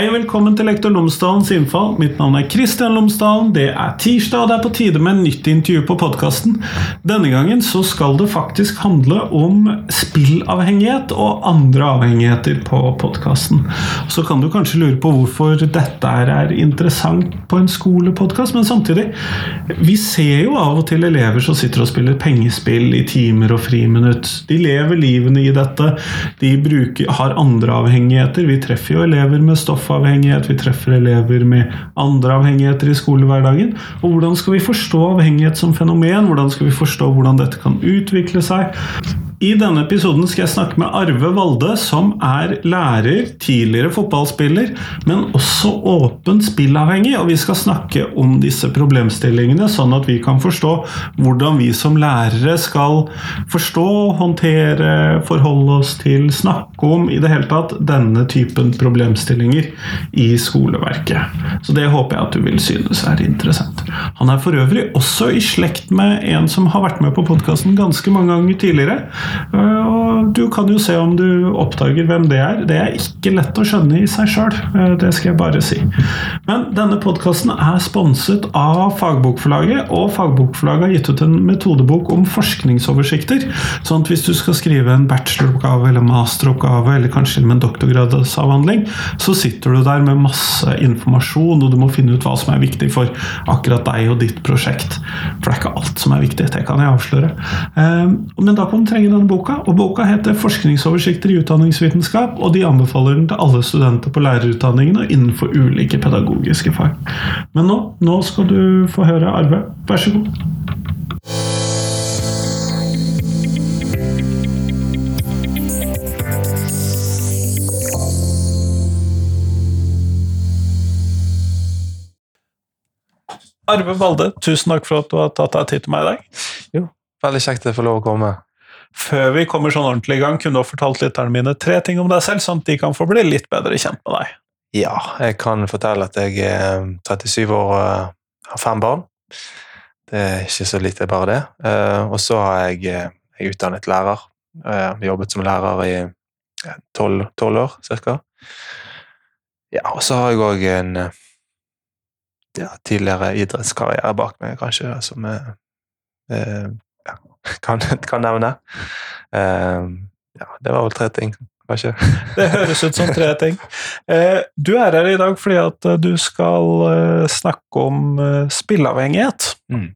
Hei og velkommen til Lektor Lomsdalens innfall. Mitt navn er Kristian Lomsdalen. Det er tirsdag, og det er på tide med nytt intervju på podkasten. Denne gangen så skal det faktisk handle om spillavhengighet og andre avhengigheter på podkasten. Så kan du kanskje lure på hvorfor dette er interessant på en skolepodkast, men samtidig Vi ser jo av og til elever som sitter og spiller pengespill i timer og friminutt. De lever livene i dette. De bruker, har andre avhengigheter. Vi treffer jo elever med stoff stoffavhengighet, vi treffer elever med andre avhengigheter i skolehverdagen. Og hvordan skal vi forstå avhengighet som fenomen? Hvordan skal vi forstå hvordan dette kan utvikle seg? I denne episoden skal jeg snakke med Arve Valde, som er lærer, tidligere fotballspiller, men også åpent spillavhengig. Og vi skal snakke om disse problemstillingene, sånn at vi kan forstå hvordan vi som lærere skal forstå, håndtere, forholde oss til, snakke om i det hele tatt denne typen problemstillinger i skoleverket. Så det håper jeg at du vil synes er interessant. Han er for øvrig også i slekt med en som har vært med på podkasten ganske mange ganger tidligere. Eh, og du kan jo se om du oppdager hvem det er. Det er ikke lett å skjønne i seg sjøl, eh, det skal jeg bare si. Men denne podkasten er sponset av Fagbokforlaget, og Fagbokforlaget har gitt ut en metodebok om forskningsoversikter. Sånn at hvis du skal skrive en bacheloroppgave eller masteroppgave, eller kanskje med en doktorgradsavhandling, så sitter du der med masse informasjon, og du må finne ut hva som er viktig for akkurat deg og ditt prosjekt. For det er ikke alt som er viktig, det kan jeg avsløre. Eh, men da kan du trenge denne boka, og boka heter 'Forskningsoversikter i utdanningsvitenskap', og de anbefaler den til alle studenter på lærerutdanningene innenfor ulike pedagogiske fag. Men nå, nå skal du få høre Arve. Vær så god. Arve Valde, tusen takk for at du har tatt deg tid til meg i dag. Jo, veldig kjekt å få lov å komme. Før vi kommer sånn ordentlig i gang, kunne du ha fortalt lytterne mine tre ting om deg selv, sånn at de kan få bli litt bedre kjent med deg. Ja, jeg kan fortelle at jeg er 37 år og eh, har fem barn. Det er ikke så lite, bare det. Eh, og så har jeg, eh, jeg utdannet lærer. Jeg har jobbet som lærer i tolv år, cirka. Ja, og så har jeg òg en ja, tidligere idrettskarriere bak meg, kanskje, som er kan, kan nevne. Uh, ja, det var vel tre ting, kanskje. det høres ut som tre ting. Uh, du er her i dag fordi at eh, du skal uh, snakke om spilleavhengighet. Mm.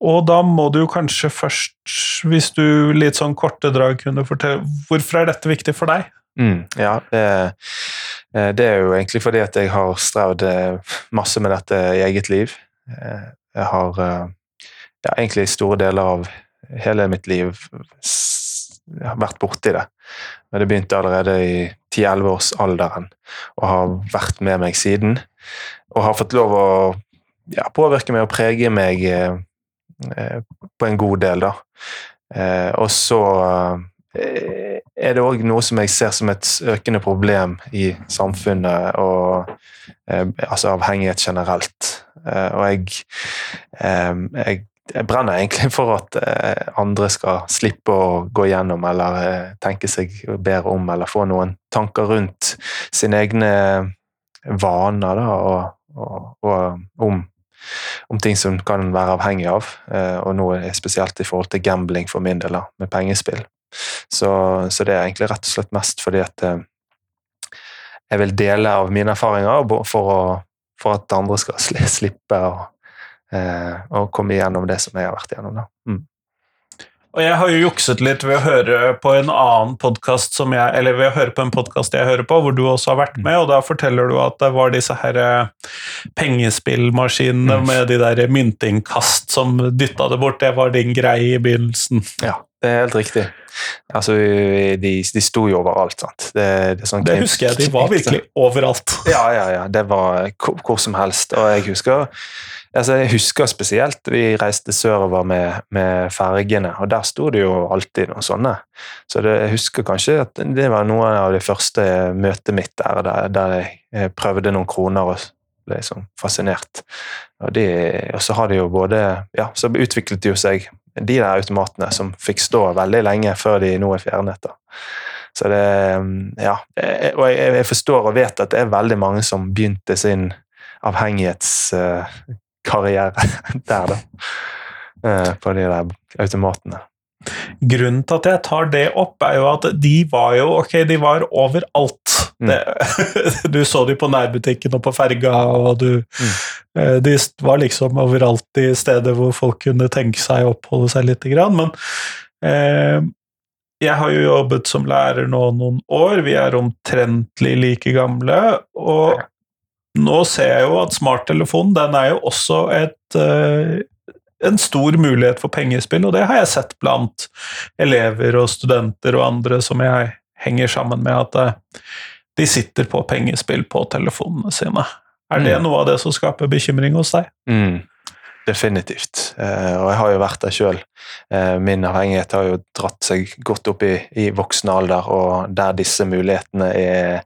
og da må du kanskje først, hvis du litt sånn korte drag kunne fortelle Hvorfor er dette viktig for deg? Mm, ja, det, det, er jo egentlig fordi at jeg har strevd masse med dette i eget liv. Jeg har ja, egentlig store deler av hele mitt liv har vært borti det. Men det begynte allerede i 10-11-årsalderen og har vært med meg siden. Og har fått lov å ja, påvirke meg og prege meg eh, eh på en god del, da. Eh, og så eh, er det òg noe som jeg ser som et økende problem i samfunnet, og eh, altså avhengighet generelt. Eh, og jeg, jeg jeg brenner egentlig for at eh, andre skal slippe å gå gjennom eller eh, tenke seg bedre om, eller få noen tanker rundt sine egne vaner da, og, og, og om, om, ting som kan være avhengig av. Eh, og noe spesielt i forhold til gambling for min del, da, med pengespill. Så, så, det er egentlig rett og slett mest fordi at jeg vil dele av mine erfaringer for, å, for at andre skal slippe å og komme igjennom det som jeg har vært igjennom. Da. Mm. Og jeg har jo jukset litt ved å høre på en annen podkast som jeg Eller ved å høre på en podkast jeg hører på, hvor du også har vært med, og da forteller du at det var disse her eh, pengespillmaskinene mm. med de der myntinnkast som dytta det bort. Det var din greie i begynnelsen. Ja, det er helt riktig. Altså, de, de sto jo overalt, sant. Det, det, sånn det husker jeg, de var virkelig overalt. Ja, ja, ja. Det var hvor, hvor som helst. Og jeg husker Altså, jeg husker spesielt vi reiste sørover med, med fergene, og der sto det jo alltid noen sånne. Så det, jeg husker kanskje at det var noe av det første møtet mitt der, der, der jeg prøvde noen kroner og ble liksom fascinert. Og, de, og, så har de jo både Ja, så utviklet de jo seg de der automatene som fikk stå veldig lenge før de nå er fjernet. da. Så det Ja. Og jeg, jeg forstår og vet at det er veldig mange som begynte sin avhengighetskarriere der, da. Eh, på de der automatene. Grunnen til at jeg tar det opp, er jo at de var jo ok, de var overalt. Mm. Det, du så de på nærbutikken og på ferga, og du Mm. eh, De var liksom overalt i steder hvor folk kunne tenke seg å oppholde seg lite grann. Men eh, jeg har jo jobbet som lærer nå noen år, vi er omtrentlig like gamle, og nå ser jeg jo at smarttelefonen den er jo også et eh, en stor mulighet for pengespill, og det har jeg sett blant elever og studenter og andre som jeg henger sammen med, at eh, de sitter på pengespill på telefonene sine. Er det Mm. noe av det som skaper bekymring hos deg? Mm, definitivt. Eh, og jeg har jo vært der sjøl. Min avhengighet har jo dratt seg godt opp i, i voksen alder, og der disse mulighetene er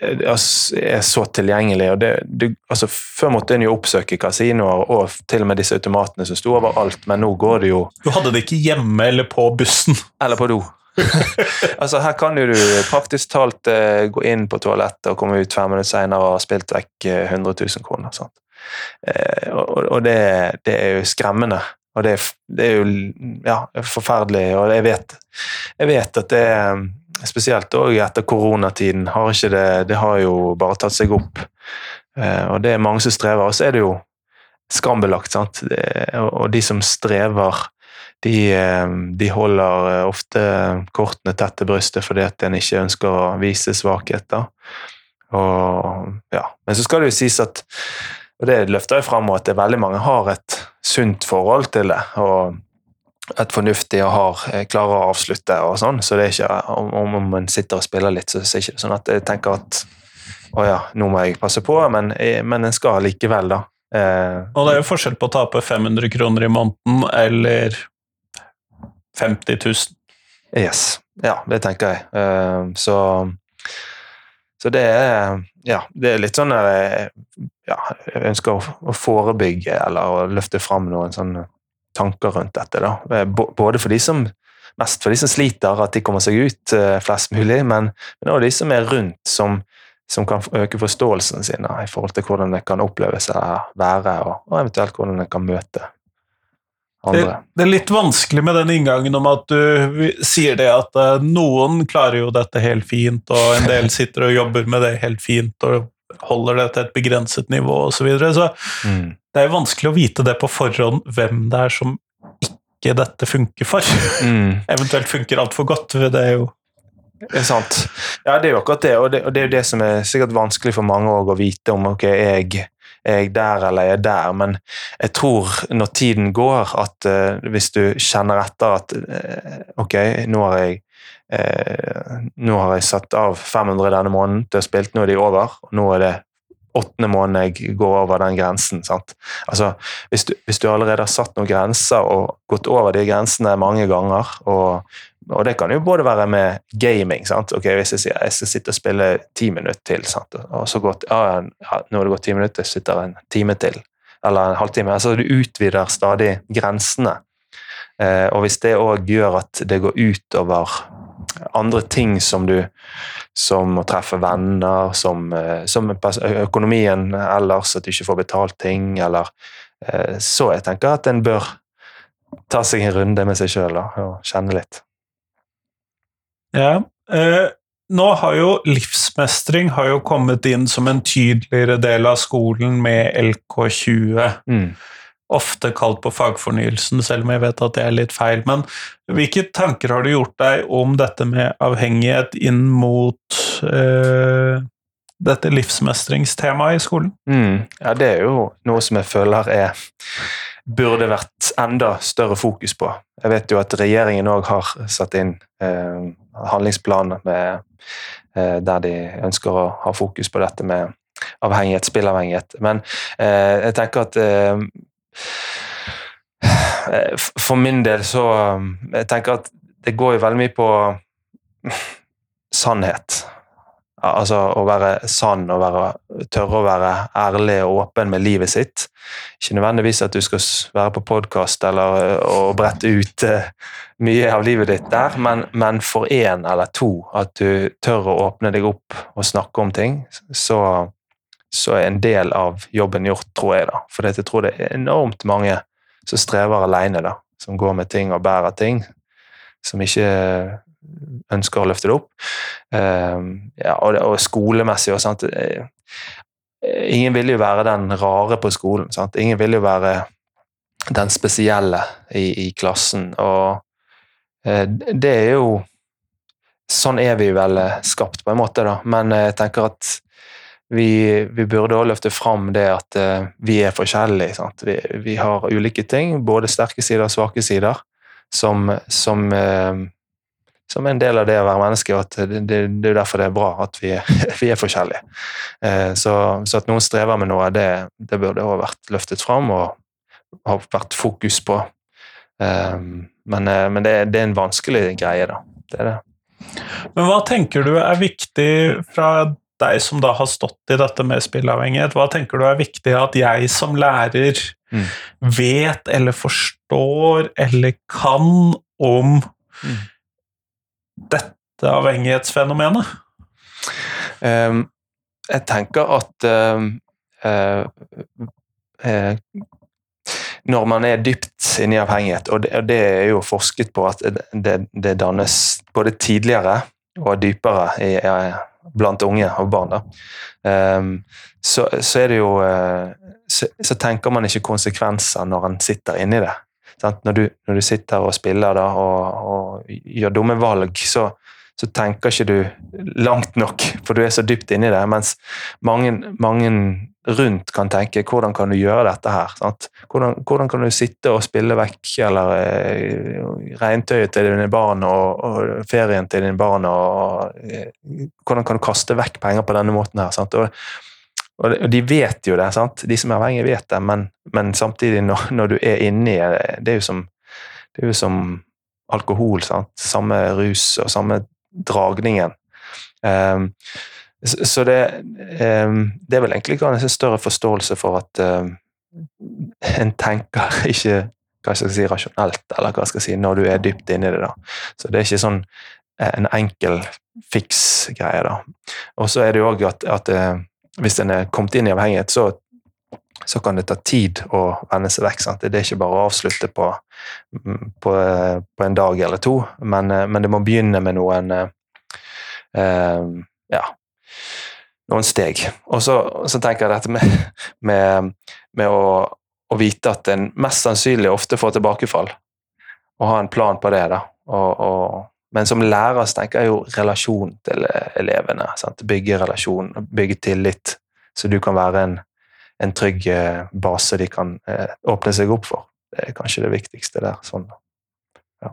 er så tilgjengelig. og det, du, altså Før måtte en jo oppsøke kasinoer og til og med disse automatene som sto overalt, men nå går det jo Du hadde det ikke hjemme eller på bussen. Eller på do. altså Her kan jo du praktisk talt eh, gå inn på toalettet og komme ut fem minutter senere og ha spilt vekk eh, 100 000 kroner. Sant? Eh, og og det, det er jo skremmende. Og det er, det er jo ja, forferdelig. Og jeg vet, jeg vet at det er Spesielt òg etter koronatiden har ikke det Det har jo bare tatt seg opp. Eh, og det er mange som strever. Og så er det jo skambelagt, sant. Og, de som strever de, eh, de holder eh, ofte kortene tett til brystet fordi at en ikke ønsker å vise svakheter. Og, ja. Men så skal det jo sies at og det løfter jeg fram at det er veldig mange har et sunt forhold til det. og et fornuftig og har eh, klarer å avslutte og sånn. Så det er ikke om, om en sitter og spiller litt, så, så er det ikke sånn at jeg tenker at å ja, nå må jeg passe på, men, eh, men en skal likevel, da. Eh, Og det er jo forskjell på å tape 500 kroner i måneden eller 50 000. Yes. Ja, det tenker jeg. Eh, så, så det er Ja, det er litt sånn der jeg- ja, Jeg ønsker å forebygge eller å løfte fram noen sånne tanker rundt dette. da. Eh, Både for de som mest for de som sliter, at de kommer seg ut eh, flest mulig, men, men også de som er rundt, som, som kan øke forståelsen sin da, i forhold til hvordan det kan oppleves å være, og, og eventuelt hvordan det kan møte Det, det er litt vanskelig med den inngangen om at du sier det at eh, noen klarer jo dette helt fint, og en del sitter og jobber med det helt fint og holder det til et begrenset nivå osv. Så, videre. så Mm. det er jo vanskelig å vite det på forhånd hvem det er som ikke dette funker for. Mm. Eventuelt funker altfor godt. Det er jo Det er sant. Ja, det er jo akkurat det, og det, og det er jo det som er sikkert vanskelig for mange også å vite om ok, jeg, er jeg der eller er jeg der, men jeg tror når tiden går at uh, hvis du kjenner etter at uh, ok, nå har jeg eh, nå har jeg satt av 500 denne måneden til å spille, nå er de over, og nå er det åttende måned jeg går over den grensen. Altså, hvis du, hvis du allerede har satt noen grenser og gått over de grensene mange ganger, og, og det kan jo både være med gaming. sant? Ok, Hvis jeg sier jeg skal sitte og spille ti minutter til, sant? og så gått, ja, ja, nå har det gått ti minutter, jeg sitter en time til, eller en halvtime. altså Du utvider stadig grensene. Eh, og hvis det òg gjør at det går utover andre ting som du som å treffe venner, som, eh, som økonomien ellers, at du ikke får betalt ting, eller eh, Så jeg tenker at en bør ta seg en runde med seg sjøl og kjenne litt. Ja. Eh, nå har jo livsmestring har jo kommet inn som en tydeligere del av skolen med LK20. Mm. Ofte kalt på fagfornyelsen, selv om jeg vet at det er litt feil. Men hvilke tanker har du gjort deg om dette med avhengighet inn mot eh, dette livsmestringstemaet i skolen? Mm. Ja, det er jo noe som jeg føler er burde vært enda større fokus på. Jeg vet jo at regjeringen òg har satt inn eh, handlingsplaner med, eh, der de ønsker å ha fokus på dette med avhengighet, spillavhengighet. Men eh, jeg tenker at eh, For min del så um, Jeg tenker at det går jo veldig mye på sannhet. Altså å være sann og tørre å være ærlig og åpen med livet sitt. Ikke nødvendigvis at du skal være på podkast eller og brette ut mye av livet ditt der, men, men for én eller to, at du tør å åpne deg opp og snakke om ting, så, så er en del av jobben gjort, tror jeg. da. For jeg tror det er enormt mange som strever alene, da. Som går med ting og bærer ting. Som ikke ønsker å løfte det opp. Uh, ja, og, og, skolemessig og sånt. Eh, ingen vil jo være den rare på skolen. Sant? Ingen vil jo være den spesielle i, i klassen. Og uh, det er jo Sånn er vi vel skapt, på en måte, da. Men jeg tenker at vi, vi burde også løfte fram det at uh, vi er forskjellige. Vi, vi, har ulike ting, både sterke sider og svake sider, som, som uh, som en del av det å være menneske. og at Det, det, det er derfor det er bra at vi, vi er forskjellige. Uh, så, så, at noen strever med noe, det, det burde også vært løftet fram og har vært fokus på. Eh, men, men det, det, er en vanskelig greie, da. Det er det. Men hva tenker du er viktig fra deg som da har stått i dette med spilleavhengighet, hva tenker du er viktig at jeg som lærer mm. vet eller forstår eller kan om mm dette avhengighetsfenomenet? Um, jeg tenker at um, uh, uh, når man er dypt inne i avhengighet, og det, og det, er jo forsket på at det, det dannes både tidligere og dypere i, blant unge og barn, um, så, så, er det jo uh, så, så, tenker man ikke konsekvenser når en sitter inni det. Når du, når, du, sitter og spiller da, og, og gjør dumme valg, så, så, tenker ikke du langt nok, for du er så dypt inni det. Mens mange, mange rundt kan tenke 'hvordan kan du gjøre dette her'? Hvordan, hvordan, kan du sitte og spille vekk eller eh, regntøyet til dine barn og, og, ferien til dine barn? og eh, Hvordan kan du kaste vekk penger på denne måten her? Og, og de vet jo det, sant? de som er avhengige, vet det, men, men samtidig, når, når, du er inni det er jo som, det er jo som alkohol. Sant? Samme rus og samme dragningen. Um, så det, um, det er vel egentlig en større forståelse for at um, en tenker ikke hva skal jeg si, rasjonelt, eller hva skal jeg si, når du er dypt inni det. da. Så det er ikke sånn eh, en enkel fiks greie. da. Og så er det jo òg at, at eh, hvis en er kommet inn i avhengighet, så, så, kan det ta tid å vende seg vekk. Sant? Det er ikke bare å avslutte på, på, på en dag eller to, men, men, det må begynne med noen eh, ja, noen steg. Og så, så, tenker jeg dette med, med, med å, å, vite at en mest sannsynlig ofte får tilbakefall, og ha en plan på det. da, og, og men som lærer så tenker jeg jo relasjon til elevene. Sant? Bygge relasjon, bygge tillit, så du kan være en, en trygg eh, base de kan eh, åpne seg opp for. Det er kanskje det viktigste der. Sånn. Ja.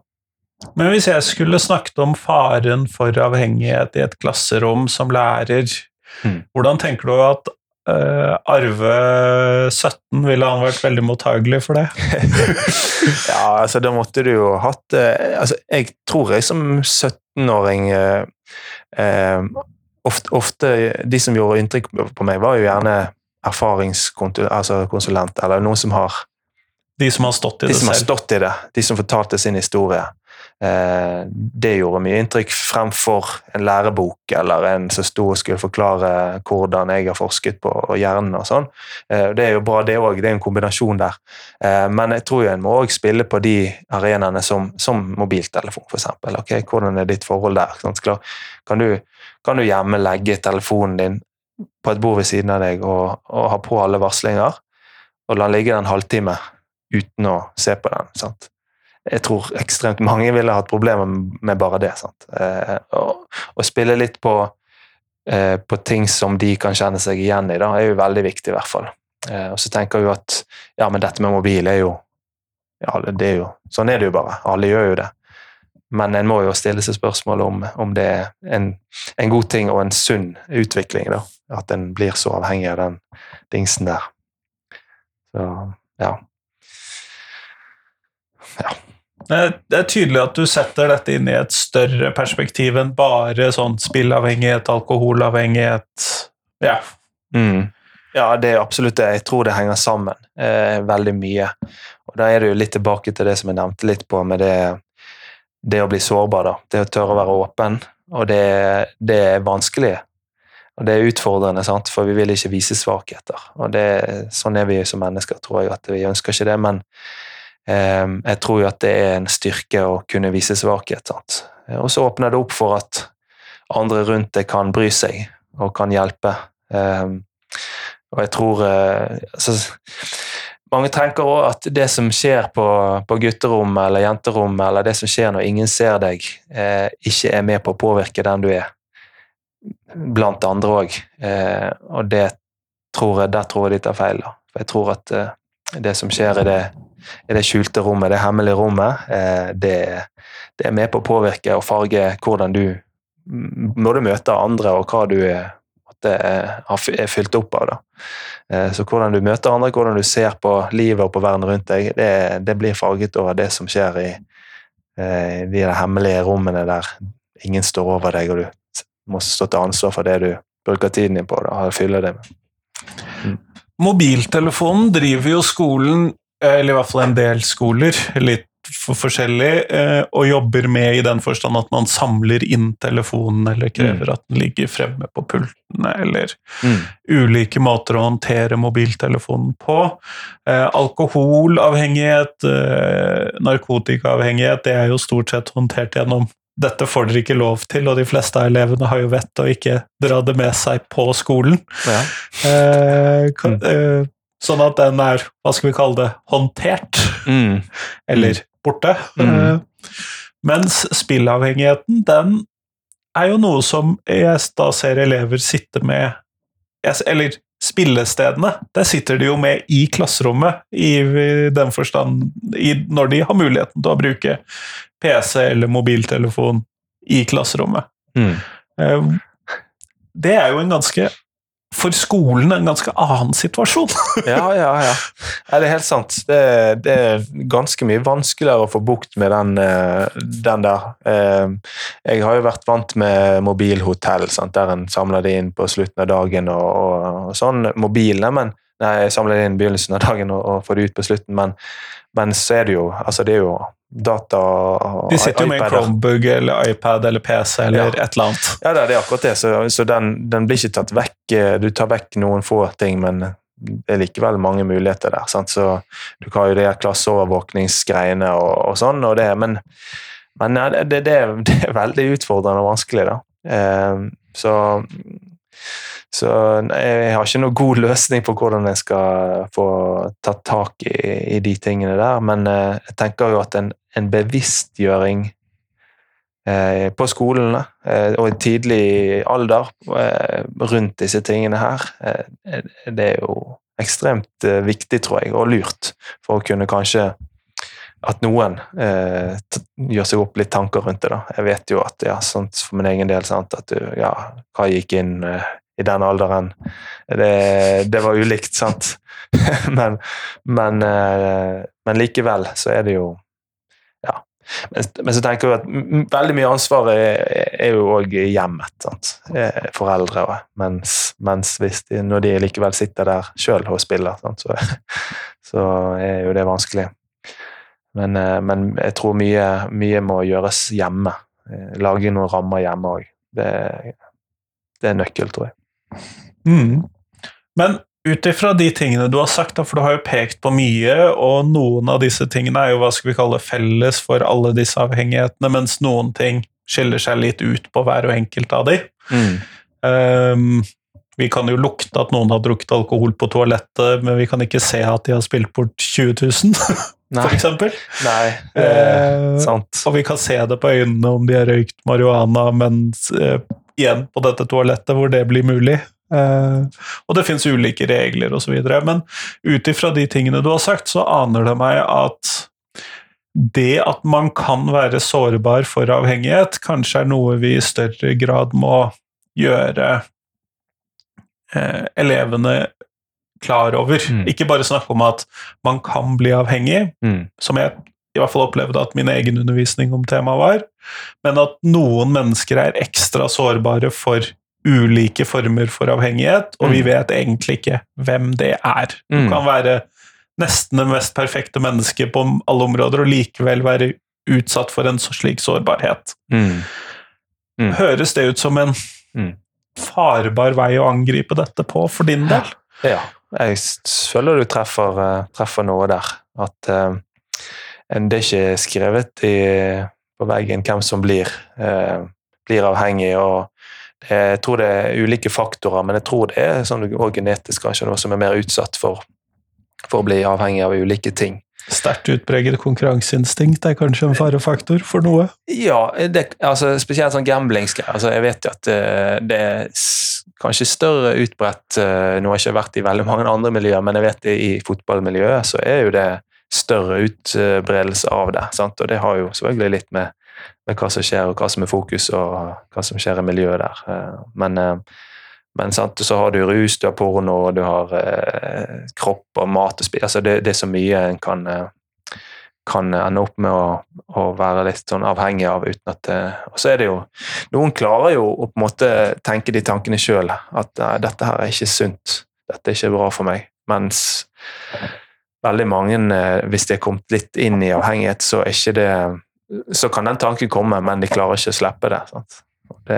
Men hvis jeg skulle snakket om faren for avhengighet i et klasserom som lærer, mm. hvordan tenker du at Uh, Arve 17, ville han vært veldig mottagelig for det? ja, altså da måtte du jo hatt uh, altså, Jeg tror jeg som 17-åring uh, ofte, ofte, De som gjorde inntrykk på meg, var jo gjerne erfaringskonsulent, altså eller noen som har De som har stått i de det selv? De som har stått i det. De som fortalte sin historie. Eh, det gjorde mye inntrykk fremfor en lærebok eller en som sto og skulle forklare hvordan jeg har forsket på hjernen og sånn. Eh, det er jo bra, det òg. Det er en kombinasjon der. Eh, men jeg tror jo en må òg spille på de arenaene som, som mobiltelefon, f.eks. Okay, hvordan er ditt forhold der? Kan du, kan du hjemme legge telefonen din på et bord ved siden av deg og, og ha på alle varslinger, og la den ligge en halvtime uten å se på den? sant? jeg tror ekstremt mange ville hatt problemer med bare det. Eh, og, og, spille litt på, eh, på, ting som de kan kjenne seg igjen i, da, er jo veldig viktig, i hvert fall. Eh, og så tenker vi at ja, men dette med mobil er jo, ja, det er jo Sånn er det jo bare. Alle gjør jo det. Men en må jo stille seg spørsmål om, om det er en, en, god ting og en sunn utvikling. da, At en blir så avhengig av den dingsen der. Så ja. Det er, tydelig at du setter dette inn i et større perspektiv enn bare sånn spillavhengighet, alkoholavhengighet Ja. Mm. Ja, det er absolutt det. Jeg tror det henger sammen eh, veldig mye. Og Da er jo litt tilbake til det som jeg nevnte litt på med det, det å bli sårbar. da. Det å tørre å være åpen. Og det, det er vanskelig. Og det er utfordrende, sant? for vi vil ikke vise svakheter. Og det, Sånn er vi som mennesker, tror jeg. at Vi ønsker ikke det, men jeg tror jo at det er en styrke å kunne vise svakhet. sant? Og så åpner det opp for at andre rundt deg kan bry seg og kan hjelpe. Eh, og jeg tror eh, altså, Mange tenker òg at det som skjer på, på gutterommet eller jenterommet, eller det som skjer når ingen ser deg, eh, ikke er med på å påvirke den du er blant andre òg. Eh, og det tror jeg, der tror jeg de tar feil. For jeg tror at det som skjer i det, i det, skjulte rommet, det hemmelige rommet, eh, det, det, er med på å påvirke og farge hvordan du når du møter andre, og hva du er, er fylt opp av. Da. Eh, så hvordan du møter andre, hvordan du ser på livet og på verden rundt deg, det, det blir farget over det som skjer i, eh, i de hemmelige rommene der ingen står over deg, og du må stå til ansvar for det du bruker tiden din på da, og fyller det med. Mm. Mobiltelefonen driver jo skolen, eller i hvert fall en del skoler, litt for forskjellig, eh, og jobber med i den forstand at man samler inn telefonen, eller krever mm. at den ligger fremme på pultene, eller mm. ulike måter å håndtere mobiltelefonen på. Eh, alkoholavhengighet, eh, narkotikaavhengighet, det er jo stort sett håndtert gjennom dette får dere ikke lov til, og de fleste av elevene har jo vett å ikke dra det med seg på skolen. Ja. Eh, kan, mm. eh, sånn at den er, hva skal vi kalle det, håndtert. Mm. Eller mm. borte. Mm. Eh, mens spillavhengigheten, den er jo noe som jeg da ser elever sitte med Eller spillestedene, der sitter de jo med i klasserommet, i den forstand i, når de har muligheten til å bruke PC eller mobiltelefon i klasserommet. Mm. Eh, det er jo en ganske for skolen en ganske annen situasjon. ja, ja, ja. ja. Det er helt sant. Det, det, er ganske mye vanskeligere å få bukt med den, eh, den der. Eh, jeg har jo vært vant med mobilhotell, sant? der en samler det inn på slutten av dagen og, og, og sånn. Mobilene, men Nei, jeg samler inn begynnelsen av dagen og, og får det ut på slutten, men, men så er det jo altså det er jo data og De sitter jo med en Chromebook eller iPad eller PC eller ja. et eller annet. Ja, det er akkurat det, så, så den, den, blir ikke tatt vekk. Du tar vekk noen få ting, men det er likevel mange muligheter der. Sant? Så du har jo de klasseovervåkningsgreiene og, og sånn, og det, men, men ja, det, det, det, er veldig utfordrende og vanskelig, da. Eh, så så jeg har ikke noen god løsning på hvordan jeg skal få tatt tak i, i de tingene der, men eh, jeg tenker jo at en, en bevisstgjøring eh, på skolene eh, og i tidlig alder eh, rundt disse tingene her, eh, det er jo ekstremt eh, viktig, tror jeg, og lurt for å kunne kanskje at noen eh, gjør seg opp litt tanker rundt det. da. Jeg vet jo at ja, sånt for min egen del sant, at du, ja, hva gikk inn eh, i den alderen. Det, det var ulikt, sant. men, men, eh, men, likevel så er det jo Ja. Men, men så tenker jeg at veldig mye ansvar er, er jo òg hjemmet. sant? Eh, foreldre. Mens, mens de, når de likevel sitter der sjøl og spiller, sant? Så, så er jo det vanskelig. Men, eh, men, jeg tror mye, mye må gjøres hjemme. Lage noen rammer hjemme òg. Det, det, er nøkkel, tror jeg. Mm. Men ut ifra de tingene du har sagt, for du har jo pekt på mye, og noen av disse tingene er jo hva skal vi kalle felles for alle disse avhengighetene, mens noen ting skiller seg litt ut på hver og enkelt av de. Mm. Um, vi kan jo lukte at noen har drukket alkohol på toalettet, men vi kan ikke se at de har spilt bort 20 000, for eksempel. Nei, er uh, sant. Og vi kan se det på øynene om de har røykt marihuana, mens uh, igjen på dette toalettet hvor det blir mulig. Uh, og det fins ulike regler osv. Men ut ifra de tingene du har sagt, så aner det meg at det at man kan være sårbar for avhengighet, kanskje er noe vi i større grad må gjøre uh, elevene klar over. Mm. Ikke bare snakke om at man kan bli avhengig, mm. som jeg i hvert fall opplevde at min egen undervisning om temaet var, men at noen mennesker er ekstra sårbare for ulike former for avhengighet, og vi Mm. vet egentlig ikke hvem det er. Du Mm. kan være nesten det mest perfekte mennesket på alle områder, og likevel være utsatt for en slik sårbarhet. Mm. Mm. Høres det ut som en Mm. farbar vei å angripe dette på for din del? Ja, jeg føler du treffer, eh, treffer noe der. At en- det er ikke skrevet i, på veggen hvem som blir, eh, blir avhengig. og det, Jeg tror det er ulike faktorer, men jeg tror det er sånn også genetisk kanskje noe som er mer utsatt for, for å bli avhengig av ulike ting. Sterkt utpreget konkurranseinstinkt er kanskje en farefaktor for noe? Ja, det, altså, spesielt sånn gamblingsgreier. Altså, jeg vet jo at eh, det er kanskje større utbredt eh, Nå har jeg ikke vært i veldig mange andre miljøer, men jeg vet det i fotballmiljøet så er jo det større utbredelse av det. Sant? Og det har jo selvfølgelig litt med, med hva som skjer, og hva som er fokus, og hva som skjer i miljøet der. Eh, Men, eh, men sant? så har du rus, du har porno, du har eh, kropp og mat og spill. Altså, det, det er så mye en kan eh, kan ende opp med å, å være litt sånn avhengig av uten at Og så er det jo Noen klarer jo å på en måte tenke de tankene sjøl, at dette her er ikke sunt, dette er ikke bra for meg. Mens veldig mange, eh, hvis de er kommet litt inn i avhengighet, så er ikke det Så kan den tanken komme, men de klarer ikke å slippe det. Det,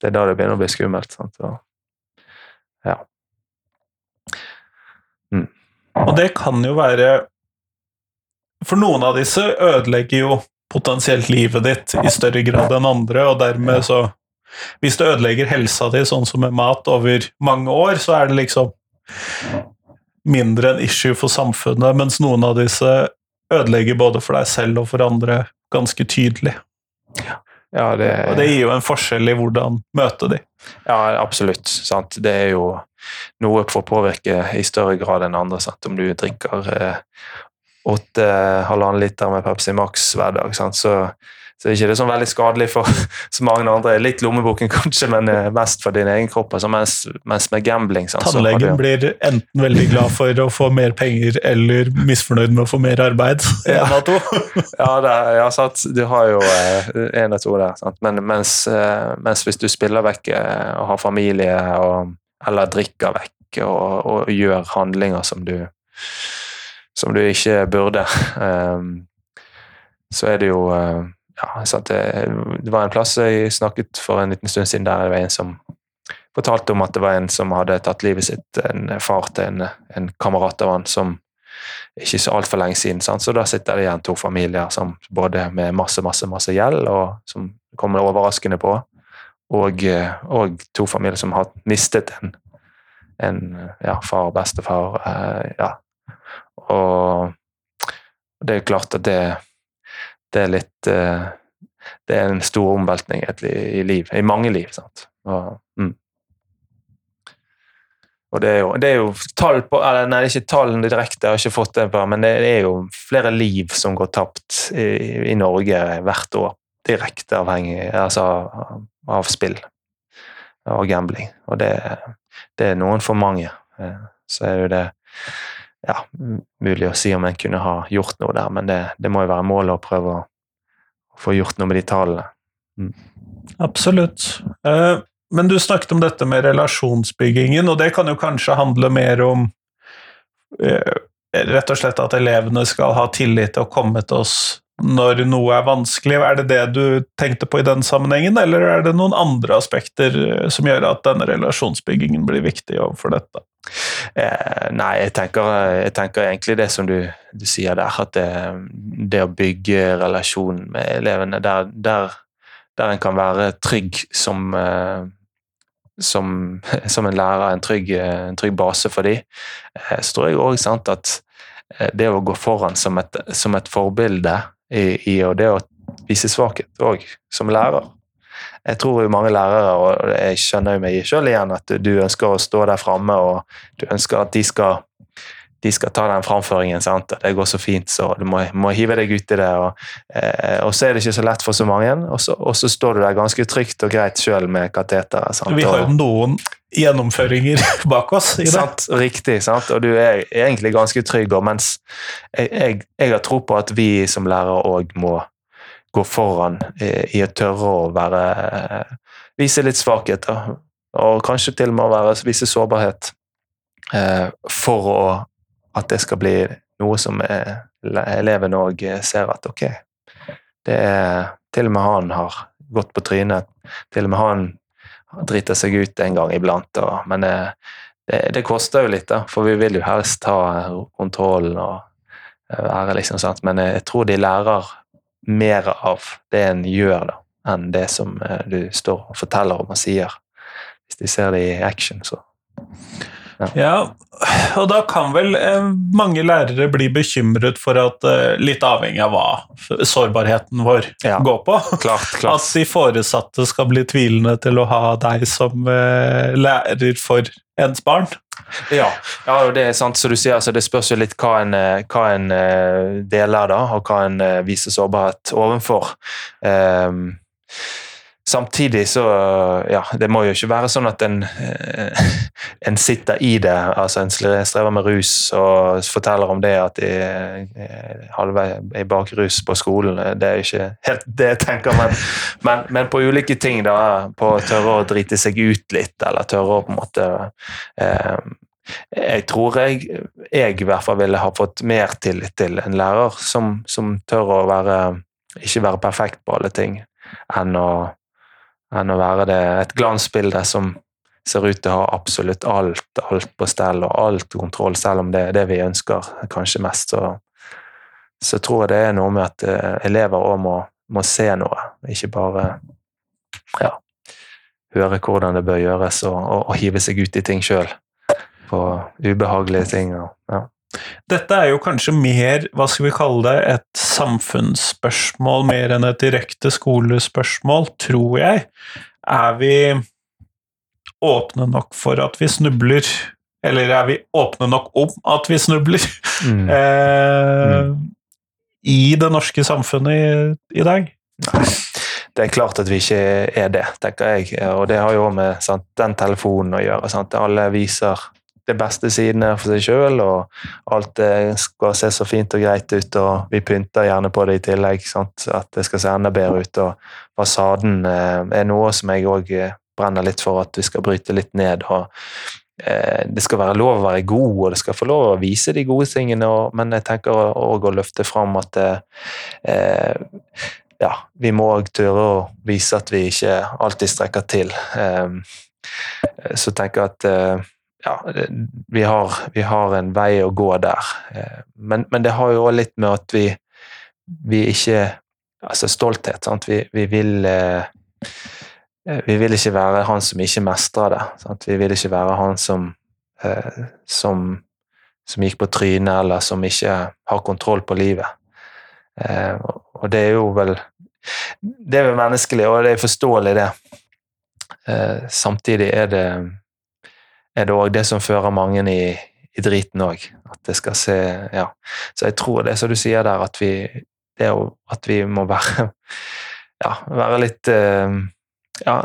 det er da det begynner å bli skummelt. Og, ja. Og det kan jo være For noen av disse ødelegger jo potensielt livet ditt i større grad enn andre, og dermed så Hvis det ødelegger helsa di, sånn som med mat, over mange år, så er det liksom mindre en issue for samfunnet, mens noen av disse ødelegger både for deg selv og for andre ganske tydelig. ja, det, Og det gir jo en forskjell i hvordan møte de. Ja, absolutt. Sant? Det er jo noe for å påvirke i større grad enn andre. Sant? Om du drikker eh, åtte halvannen liter med Pepsi Max hver dag, sant? Så, så er ikke det sånn veldig skadelig for så mange andre. Litt lommeboken kanskje, men eh, mest for din egen kropp. Altså, mens, mens med gambling sant? Tannlegen det- blir enten veldig glad for å få mer penger, eller misfornøyd med å få mer arbeid. Ja. Ja, det, ja sant. Du har jo én av to der. Sant? Men mens, eh, mens hvis du spiller vekk eh, og har familie, og, eller drikker vekk og, og gjør handlinger som du som du ikke burde, eh, så er det jo eh, ja, sant? Det, det var en plass jeg snakket for en liten stund siden der det var en som fortalte om at det var en som hadde tatt livet sitt, en far til en, en kamerat av han som ikke så altfor lenge siden. Sant? Så da sitter det igjen to familier som både med masse, masse, masse gjeld, og som kommer overraskende på, og, eh, og to familier som har mistet en, en ja, far og bestefar. Eh, ja. Og det er klart at det, det er litt eh, Det er en stor omveltning i, liv, i mange liv. Sant? Og, mm. Og det er jo, det er jo tall på eller Nei, ikke tallene direkte, jeg har ikke fått det på, men det er jo flere liv som går tapt i, i Norge hvert år. Direkte avhengig altså, av spill og gambling. Og det, det er noen for mange. Eh, Så er det jo det ja, mulig å si om en kunne ha gjort noe der, men det, det må jo være målet å prøve å, få gjort noe med de tallene. Absolutt. Eh, Men du snakket om dette med relasjonsbyggingen, og det kan jo kanskje handle mer om eh, rett og slett at elevene skal ha tillit til å komme til oss når noe er vanskelig. Er det det du tenkte på i den sammenhengen, eller er det noen andre aspekter eh, som gjør at denne relasjonsbyggingen blir viktig overfor dette? Eh, nei, jeg tenker, jeg tenker egentlig det som du, du sier der, at det, det å bygge relasjon med elevene der, der, der en kan være trygg som, eh, som, som en lærer, en trygg, en trygg base for dem, eh, så tror jeg òg at eh, det å gå foran som et, som et forbilde i, i og det å vise svakhet òg, som lærer. Jeg tror jo mange lærere, og jeg skjønner jo meg sjøl igjen, at du ønsker å stå der framme og du ønsker at de skal, de skal ta den framføringen, sant? det går så fint, så du må, må hive deg uti det. Og, eh, og, så er det ikke så lett for så mange, og så, og så står du der ganske trygt og greit sjøl med kateteret. Vi har jo noen gjennomføringer bak oss i det. Sant, riktig, sant? og du er egentlig ganske trygg. Og mens jeg, jeg, jeg har tro på at vi som lærere òg må gå foran i, i å tørre å være Vise litt svakhet, og kanskje til og med være, vise sårbarhet. Eh, for å, at det skal bli noe som eleven òg ser at ok, det er Til og med han har gått på trynet. Til og med han driter seg ut en gang iblant. Og, men eh, det, det, koster jo litt, da, for vi vil jo helst ha kontrollen og eh, være liksom sant. Men jeg tror de lærer mer av det en gjør, da, enn det som du står og forteller om og sier. Hvis de ser det i action, så ja. og da kan vel eh, mange lærere bli bekymret for at, eh, litt avhengig av hva sårbarheten vår ja. går på, klart, klart. at de foresatte skal bli tvilende til å ha deg som eh, lærer for ens barn. Ja, ja det er sant. Så du sier, altså, det spørs jo litt hva en, hva en deler, da, og hva en viser sårbarhet overfor. Um, Samtidig så Ja, det må jo ikke være sånn at en, eh, en sitter i det. altså En strever med rus og forteller om det at de er halvveis i bakrus på skolen. Det er ikke helt det jeg tenker, men, men, men, på ulike ting. da, På å tørre å drite seg ut litt, eller tørre å på en måte eh, jeg tror jeg, jeg i hvert fall ville ha fått mer tillit til en lærer som, som tør å være, ikke være perfekt på alle ting, enn å enn å være det et glansbilde som ser ut til å ha absolutt alt, alt på stell og alt kontroll, selv om det er det vi ønsker kanskje mest. Så, så tror jeg det er noe med at uh, elever òg må, må, se noe, ikke bare ja, høre hvordan det bør gjøres og, og, og hive seg ut i ting sjøl. På ubehagelige ting. Og, ja. Dette er jo kanskje mer, hva skal vi kalle det, et samfunnsspørsmål mer enn et direkte skolespørsmål, tror jeg. Er vi åpne nok for at vi snubler? Eller er vi åpne nok om at vi snubler? Mm. eh, mm. I det norske samfunnet i, i dag? Nei det er klart at vi ikke er det, tenker jeg. Og det har jo med sant, den telefonen å gjøre. Sant? Alle viser de beste sidene for seg sjøl, og alt skal se så fint og greit ut, og vi pynter gjerne på det i tillegg, sant? at det skal se enda bedre ut. og Fasaden eh, er noe som jeg òg eh, brenner litt for at vi skal bryte litt ned. og eh, det skal være lov å være god, og det skal få lov å vise de gode tingene, men jeg tenker òg å løfte fram at eh, ja, vi må òg tørre å vise at vi ikke alltid strekker til. Eh, så tenker jeg at ja, vi har, vi har, en vei å gå der. Eh, men, men det har jo òg litt med at vi, vi ikke Altså stolthet. Sant? Vi, vi, vil eh, Vi vil ikke være han som ikke mestrer det. Sant? Vi vil ikke være han som, eh, som, som gikk på trynet, eller som ikke har kontroll på livet. Og det er jo vel Det er jo menneskelig, og det er forståelig, det. Samtidig er det er det òg det som fører mange i, i driten òg. At det skal se Ja. Så jeg tror det som du sier der, at vi det er jo at vi må være Ja, være litt eh, Ja,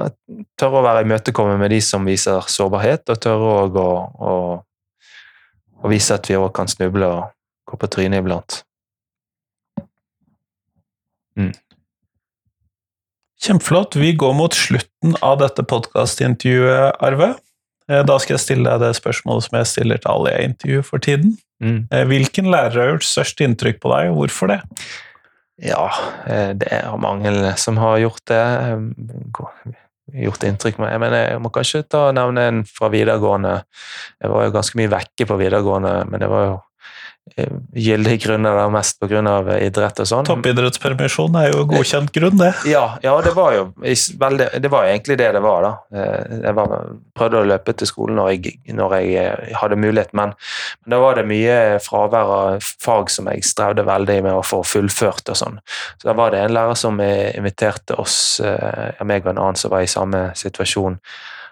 tørre å være imøtekommende med de som viser sårbarhet, og tørre òg å, å, å, vise at vi òg kan snuble og gå på trynet iblant. Mm. Kjempeflott. Vi går mot slutten av dette podkastintervjuet, Arve. Eh, da skal jeg stille deg det spørsmålet som jeg stiller til alle jeg intervjuer for tiden. Mm. Eh, hvilken lærer har gjort størst inntrykk på deg, og hvorfor det? Ja, eh, det er mange som har gjort det. Gjort inntrykk på meg. Men jeg må kanskje ta nevne en fra videregående. Jeg var jo ganske mye vekke på videregående, men det var jo Eh, grunn eller mest pga. idrett og sånn. Toppidrettspermisjon er jo godkjent grunn, det. Ja, ja det var jo veldig, det var egentlig det det var. da. Eh, jeg var, prøvde å løpe til skolen når jeg, når jeg eh, hadde mulighet, men, men, da var det mye fravær av fag som jeg strevde veldig med å få fullført. og sånn. Så da var det en lærer som inviterte oss, meg og en annen som var i samme situasjon,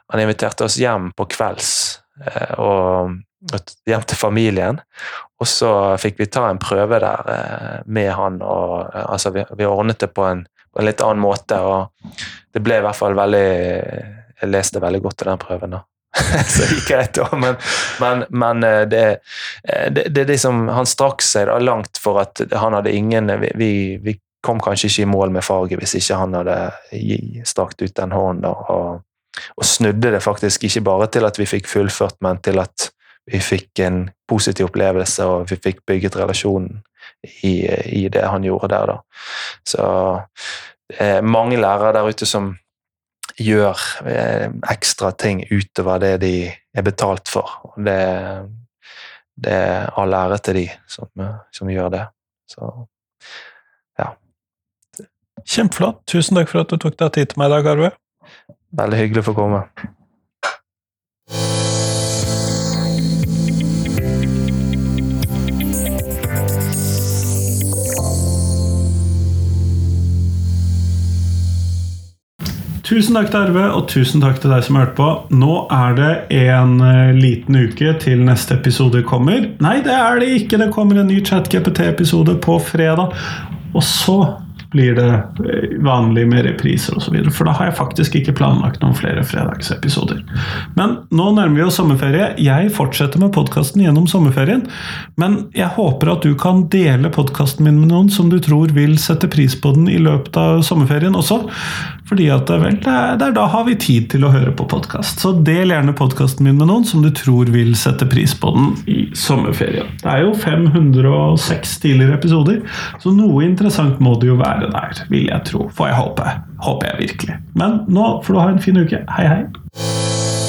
han inviterte oss hjem på kvelds eh, og hjem til familien. Og så fikk vi ta en prøve der eh, med han, og altså, vi, vi ordnet det på en, på en, litt annen måte. Og det ble i hvert fall veldig Jeg leste veldig godt til den prøven. da. så det gikk greit, da. Men, men, men det, det, det, liksom, Han strakk seg da langt for at han hadde ingen Vi, vi kom kanskje ikke i mål med faget hvis ikke han hadde strakt ut den hånden. Og, og, snudde det faktisk ikke bare til at vi fikk fullført, men til at vi fikk en positiv opplevelse, og vi fikk bygget relasjonen i, i det han gjorde der, da. Så er mange lærere der ute som gjør eh, ekstra ting utover det de er betalt for. Og det, det er all ære til de som, som gjør det. Så Kjempeflott. Tusen takk for at du tok deg tid til meg i dag, Arve. Veldig hyggelig å få komme. Tusen takk til Arve, og tusen takk til deg som hørte på. Nå er det en eh, liten uke til neste episode kommer. Nei, det er det ikke! Det kommer en ny ChatGPT-episode på fredag. Og så blir det eh, vanlig med repriser osv. For da har jeg faktisk ikke planlagt noen flere fredagsepisoder. Men nå nærmer vi oss sommerferie. Jeg fortsetter med podkasten gjennom sommerferien. Men jeg håper at du kan dele podkasten min med noen som du tror vil sette pris på den i løpet av sommerferien også. Fordi at vel, det er, det er da har vi tid til å høre på podkast. Så del gjerne podkasten min med noen som du tror vil sette pris på den i sommerferien. Det er jo 506 tidligere episoder, så noe interessant må det jo være være der, vil jeg tro. Får jeg håpe. Håper jeg virkelig. Men nå får du ha en fin uke. Hei, hei.